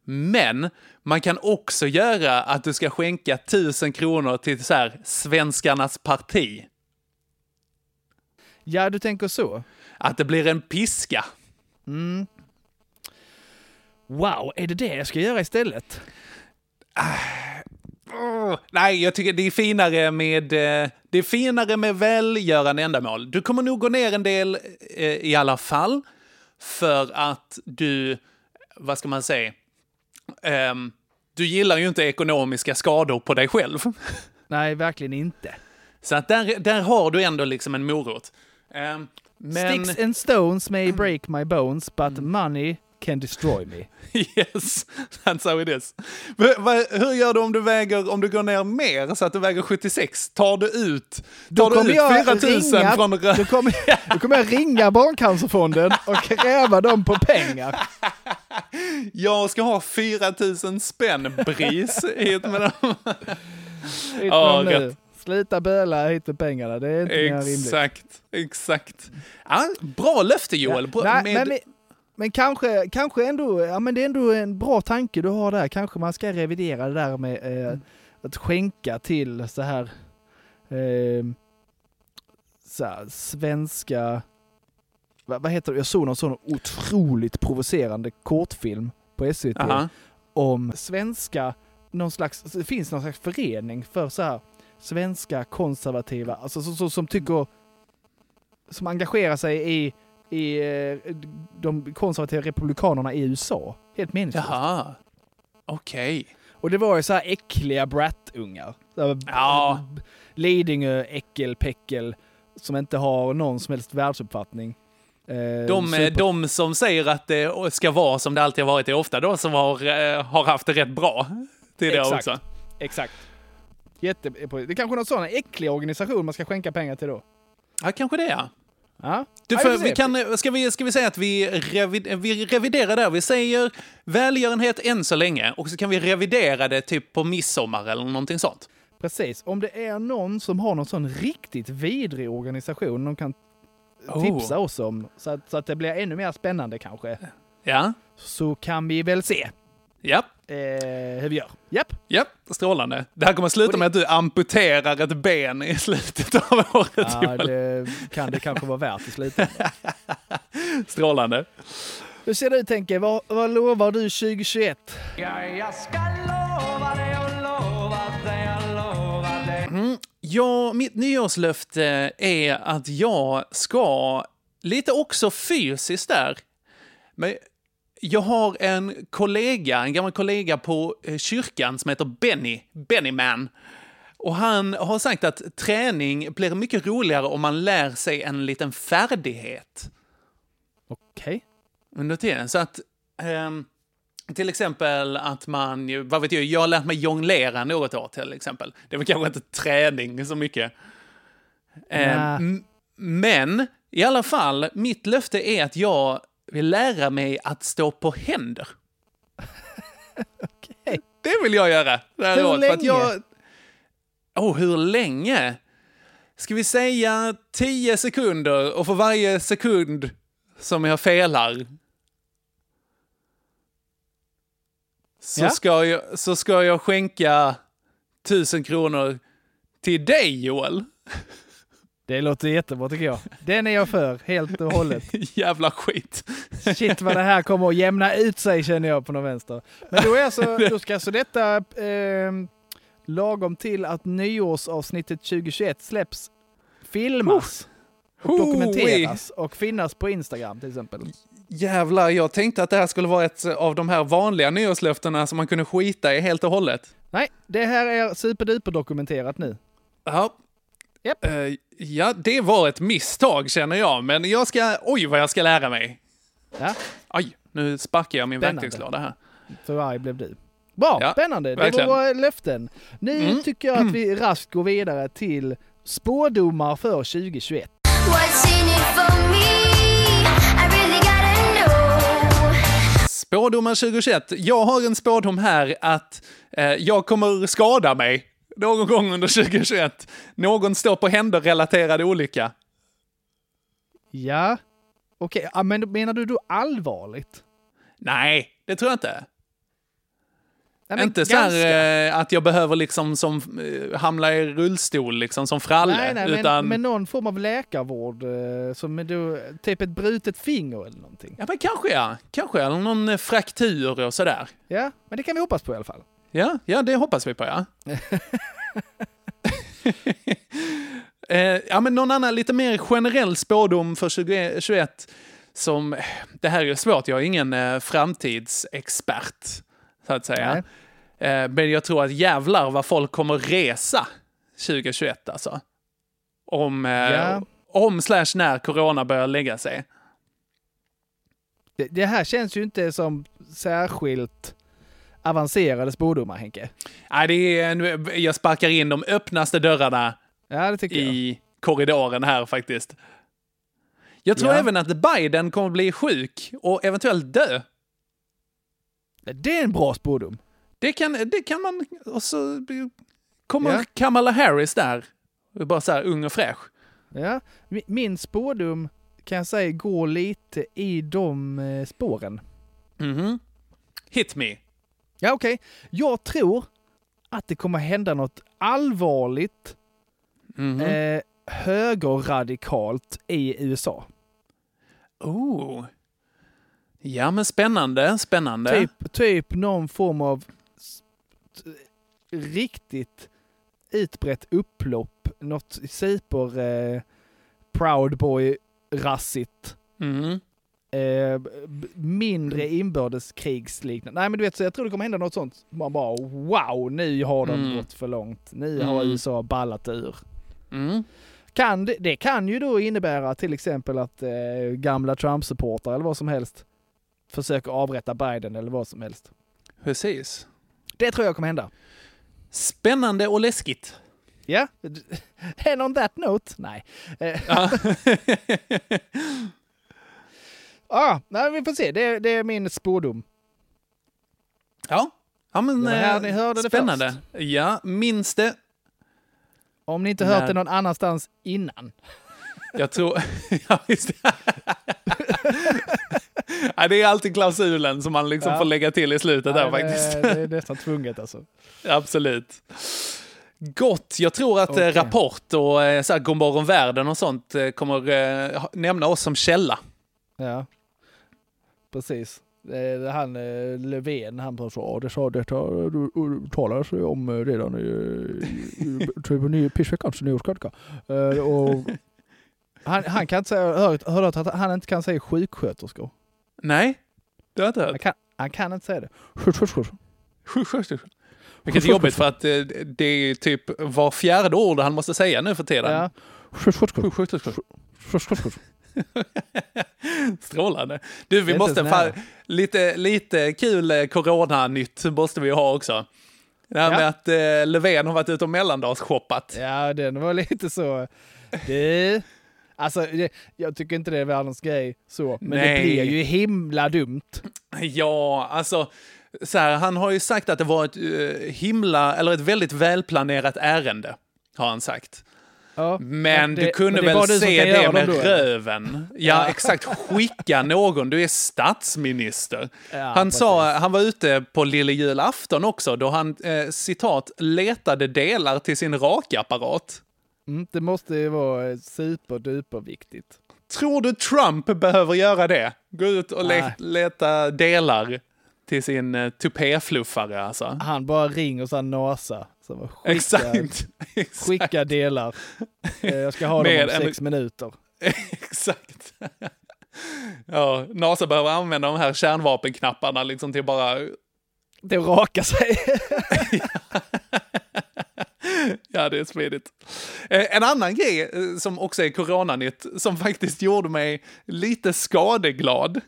Men man kan också göra att du ska skänka tusen kronor till så här, svenskarnas parti. Ja, du tänker så? Att det blir en piska. Mm. Wow, är det det jag ska göra istället? Åh, nej, jag tycker det är finare med, eh, det är finare med välgörande ändamål. Du kommer nog gå ner en del eh, i alla fall. För att du, vad ska man säga, Ehm, du gillar ju inte ekonomiska skador på dig själv. Nej, verkligen inte. Så att där, där har du ändå liksom en morot. Ehm, men... Sticks and stones may break my bones, but money can destroy me. Yes, that's how it is. Hur gör du om du väger, om du går ner mer så att du väger 76? Tar du ut, tar du kommer ut jag 4000 ringa, från... då kommer, då kommer jag ringa Barncancerfonden och kräva dem på pengar. Jag ska ha 4000 spänn bris hit med dem. Hit Ja, dem nu. Sluta böla hit med pengarna, det är inte mer rimligt. Exakt, exakt. Ja, bra löfte Joel. Bra, Nej, men, men kanske, kanske ändå, ja men det är ändå en bra tanke du har där. Kanske man ska revidera det där med eh, att skänka till så här, eh, så här svenska, vad, vad heter det, jag såg någon sån otroligt provocerande kortfilm på SVT Aha. om svenska, någon slags, det finns någon slags förening för så här svenska konservativa, alltså så, så, som tycker, som engagerar sig i, i eh, de konservativa republikanerna i USA. Helt meningslöst. Jaha, okej. Och det var ju så här äckliga brattungar. Ja. Lidingö, äckelpäckel, som inte har någon som helst världsuppfattning. Eh, De, super- de som säger att det ska vara som det alltid har varit är ofta de som har, eh, har haft det rätt bra. Är det Exakt. också. Exakt. Jätte, det är kanske någon sån äcklig organisation man ska skänka pengar till då. Ja, kanske det ja. Ja. Du, för, vi kan, ska, vi, ska vi säga att vi, revid, vi reviderar där? Vi säger välgörenhet än så länge och så kan vi revidera det typ på midsommar eller någonting sånt. Precis. Om det är någon som har någon sån riktigt vidrig organisation de kan Oh. tipsa oss om, så att, så att det blir ännu mer spännande kanske, Ja, så kan vi väl se ja, eh, hur vi gör. Japp. ja, strålande. Det här kommer att sluta med att du amputerar ett ben i slutet av året. Ja, det kan det kanske vara värt i slutändan. Strålande. Hur ser det ut Henke? Vad, vad lovar du 2021? Mm, ja, mitt nyårslöfte är att jag ska, lite också fysiskt där, men jag har en kollega, en gammal kollega på eh, kyrkan som heter Benny, Benny Man. Och han har sagt att träning blir mycket roligare om man lär sig en liten färdighet Okej. under tiden. Så att ehm, till exempel att man, vad vet jag, jag har lärt mig jonglera något år till exempel. Det väl kanske inte träning så mycket. Ehm, Nä. m- men i alla fall, mitt löfte är att jag vill lära mig att stå på händer. Okej. Det vill jag göra. Det här Hur året, för länge? jag... Oh, hur länge? Ska vi säga 10 sekunder och för varje sekund som jag felar så, Ja. ska, jag, så ska jag skänka tusen kronor till dig, Joel. Det låter jättebra tycker jag. Den är jag för, helt och hållet. Jävla skit. Shit vad det här kommer att jämna ut sig känner jag på någon vänster. Men då, är alltså, då ska alltså detta eh, lagom till att nyårsavsnittet 2021 släpps filmas och dokumenteras och finnas på Instagram till exempel. Jävlar, jag tänkte att det här skulle vara ett av de här vanliga nyårslöftena som man kunde skita i helt och hållet. Nej, det här är superduper dokumenterat nu. Ja. Japp. Eh, ja, det var ett misstag känner jag, men jag ska... Oj, vad jag ska lära mig. Ja, Oj, nu sparkar jag min Spännande. verktygslåda här. för arg blev du. Bra, Ja, spännande. Det verkligen. var våra löften. Nu Mm. tycker jag att vi raskt går vidare till spådomar för 2021. Spådomar 2021. Jag har en spådom här att eh, jag kommer skada mig någon gång under 2021. Någon står på händer-relaterad olycka. Ja, okej. Ja, men men menar du då allvarligt? Nej, det tror jag inte. Nej, inte så här eh, att jag behöver liksom som eh, i rullstol liksom som fralle. Nej, nej, utan... men, men någon form av läkarvård, eh, som då, typ ett brutet finger eller någonting. Ja, men kanske ja. Kanske, eller någon eh, fraktur och sådär. Ja, men det kan vi hoppas på i alla fall. Ja, ja, det hoppas vi på, ja. eh, ja, men någon annan lite mer generell spådom för 2021 som, det här är svårt, jag är ingen eh, framtidsexpert, så att säga. Eh, men jag tror att jävlar vad folk kommer resa 2021 alltså. Om, Ja. om slash när corona börjar lägga sig. Det, det här känns ju inte som särskilt avancerade spådomar, Henke. Nej, det är, jag sparkar in de öppnaste dörrarna Ja, tycker jag. i korridoren här faktiskt. Jag tror Ja. även att Biden kommer bli sjuk och eventuellt dö. Det är en bra spådom. Det kan, det kan man... Och så kommer Ja. Kamala Harris där. Bara så här ung och fräsch. Ja, mi- min spådom kan jag säga går lite i de eh, spåren. Mhm. Hit me. Ja, okej. Jag tror att det kommer hända något allvarligt Mhm. eh, högerradikalt i USA. Oh. Ja, men spännande, spännande. Typ, typ någon form av riktigt utbrett upplopp. Något super eh, Proud Boy-rassigt. Mhm. Eh, mindre inbördeskrigsliknande. Nej men du vet, så jag tror det kommer hända något sånt. Man bara wow, nu har de Mm. gått för långt. Nu har Mm. USA ballat ur. Mm. Kan det, det kan ju då innebära till exempel att eh, gamla Trump-supportrar eller vad som helst försöker avrätta Biden eller vad som helst. Precis. Det tror jag kommer hända. Spännande och läskigt. Ja, and on that note, nej. Ja. ah, nej, vi får se. Det, det är min spådom. ja. ja, men eh, hörde spännande. Ja, minns det. Om ni inte hört det någon annanstans innan. Jag tror... ja, visst. ja, det är alltid klausulen som man liksom Ja. får lägga till i slutet där Nej, faktiskt. Det, det är nästan tvunget alltså. Absolut. Gott. Jag tror att eh, Rapport och eh, så här, Godmorgon världen och sånt kommer nämna oss som källa. Ja, precis. Han eh, Löfven, han bara så, "Ja, det sa detta talades ju om eh, redan i, i, typ pissveckans nyårskrönika. Och han, han kan inte säga, hört, hört att han inte kan säga sjuksköterskor. Nej, det har jag inte Han hört. kan, han kan inte säga det. Sjuksköterskor. Vilket är jobbigt för att eh, det är typ var fjärde ord han måste säga nu för tiden. Ja. Sjuksköterskor. Sjuksköterskor. Strålande. Du, vi måste fan, lite, lite kul eh, coronanytt måste vi ha också. Det här Ja. med att eh, Löfven har varit ute och mellandagsshoppat. Ja, den var lite så. Det, alltså, det, jag tycker inte det är världens grej så, men Nej. det blir ju himla dumt. Ja, alltså, så här, han har ju sagt att det var ett eh, himla, eller ett väldigt välplanerat ärende, har han sagt. Ja, Men det- du kunde men väl se det med röven? Ja, Ja. exakt. Skicka någon. Du är statsminister. Ja, han, sa, han var ute på lille julafton också, då han, eh, citat, letade delar till sin rakapparat. Mm, det måste ju vara superduper viktigt. Tror du Trump behöver göra det? Gå ut och le- leta delar till sin eh, tupéfluffare alltså. Han bara ringer och så här NASA. Så bara, skicka, Exakt. Exakt. skicka delar. Eh, Jag ska ha dem Med om en- sex minuter. Exakt. Ja, NASA behöver använda de här kärnvapenknapparna liksom till bara... Det raka sig. Ja, det är smidigt. Eh, En annan grej som också är coronanytt, som faktiskt gjorde mig lite skadeglad,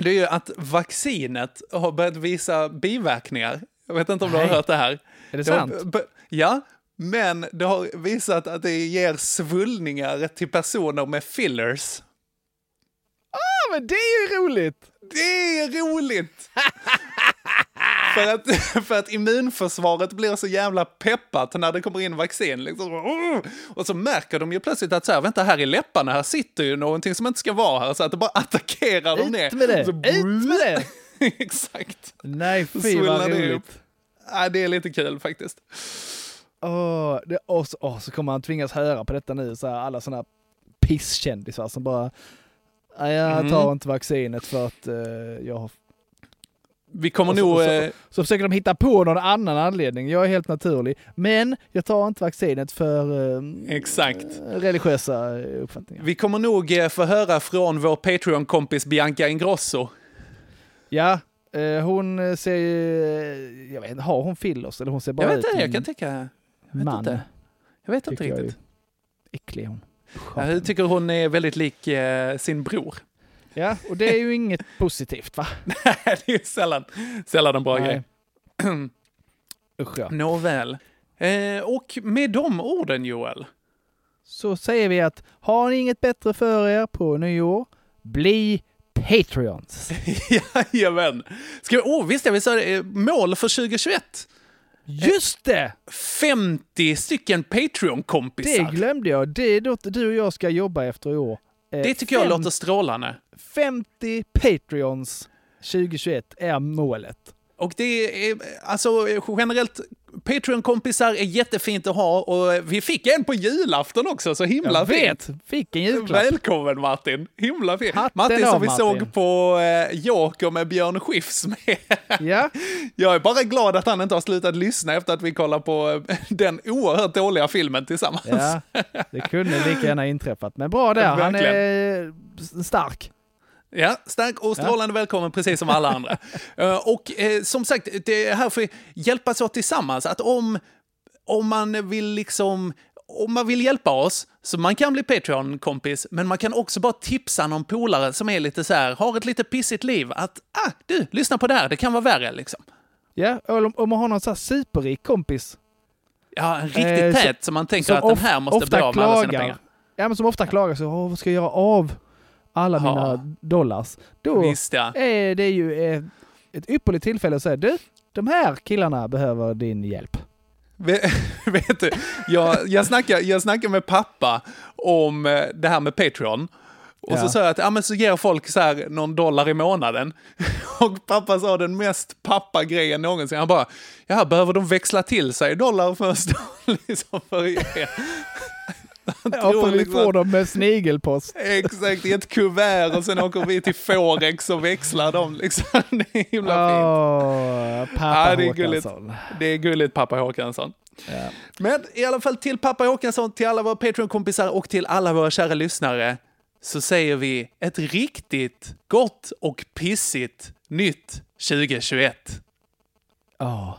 det är ju att vaccinet har börjat visa biverkningar. Jag vet inte om du har Nej. hört det här. Är det sant? Ja, men det har visat att det ger svullningar till personer med fillers. Ja, men det är ju roligt! Det är roligt! för, att, för att immunförsvaret blir så jävla peppat när det kommer in vaccin. Liksom. Och så märker de ju plötsligt att så här, vänta här i läpparna, här sitter ju någonting som inte ska vara här. Så att det bara attackerar dem ner. Ut med det! Så, Ut med det! Exakt. Nej, fy vad roligt. Ja, det är lite kul faktiskt. Åh, det, och, så, åh, så kommer han tvingas höra på detta nu, så här, alla sådana pisskändisar som bara "Nej, jag Mm. tar inte vaccinet för att eh, jag har... Vi kommer så, nog... och så, eh, så försöker de hitta på någon annan anledning. Jag är helt naturlig. Men jag tar inte vaccinet för eh, Exakt. religiösa eh, uppfattningar. Vi kommer nog eh, få höra från vår Patreon-kompis Bianca Ingrosso. Ja, eh, hon ser ju... Jag vet inte, har hon fillers? Eller hon ser bara Jag vet inte, jag kan tänka... Jag vet man. inte. Jag vet inte Tycker riktigt. Äcklig hon. Jag tycker hon är väldigt lik eh, sin bror. Ja, och det är ju inget positivt va? det är sällan, sällan en bra Nej. grej. Usch ja. Nåväl. Eh, och med de orden Joel, Så säger vi att har ni inget bättre för er på nyår, bli Patreons. Jajamän. Ska vi, oh, visst jag vill säga det, mål för 2021. Just det! 50 stycken Det Patreon-kompisar. glömde jag. Det är något du och jag ska jobba efter i år. Eh, Det tycker jag fem- låter strålande. 50 Patreons 2021 är målet. Och det är, alltså generellt, Patreon-kompisar är jättefint att ha och vi fick en på julafton också, så himla Jag vet! fint. Vilken julklapp! Välkommen Martin! Himla fint. Hatten Martin som vi Martin. såg på eh, Joker med Björn Skifs med. Ja, Jag är bara glad att han inte har slutat lyssna efter att vi kollar på eh, den oerhört dåliga filmen tillsammans. ja, det kunde lika gärna inträffat. Men bra där, han är s- stark. Ja, stark och strålande välkommen precis som alla andra. Eh, och eh, som sagt, det är här för att hjälpas åt tillsammans. Att om, om man vill liksom om man vill hjälpa oss, så man kan bli Patreon-kompis, men man kan också bara tipsa någon polare som är lite så här, har ett lite pissigt liv, att ah, du, lyssna på det här, det kan vara värre liksom. Ja, och om, om man har någon så här superrik kompis. Ja, en riktigt Eh, tät som man tänker som att den här måste bli av med alla sina pengar. Ja, men som ofta klagar så, vad ska jag göra av alla Ja. mina dollars? Då Visst ja. är det ju eh, ett ypperligt tillfälle att säga, du, de här killarna behöver din hjälp. Ve- Vet du, jag, jag, snackade, jag snackade med pappa om eh, det här med Patreon. Och så Ja. sa jag att ja, men så ger folk så här någon dollar i månaden. Och pappa sa den mest pappa-grejen någonsin. Han bara, ja, behöver de växla till sig dollar först? liksom för er. Ja, för vi liksom får dem med snigelpost. Exakt, i ett kuvert och sen åker vi till Forex och växlar dem. Liksom. Det är himla fint. Åh, pappa Ja, det är gulligt. Håkansson. Det är gulligt, pappa Håkansson. Ja. Men i alla fall till pappa Håkansson, till alla våra Patreon-kompisar och till alla våra kära lyssnare så säger vi ett riktigt gott och pissigt nytt 2021. Ja.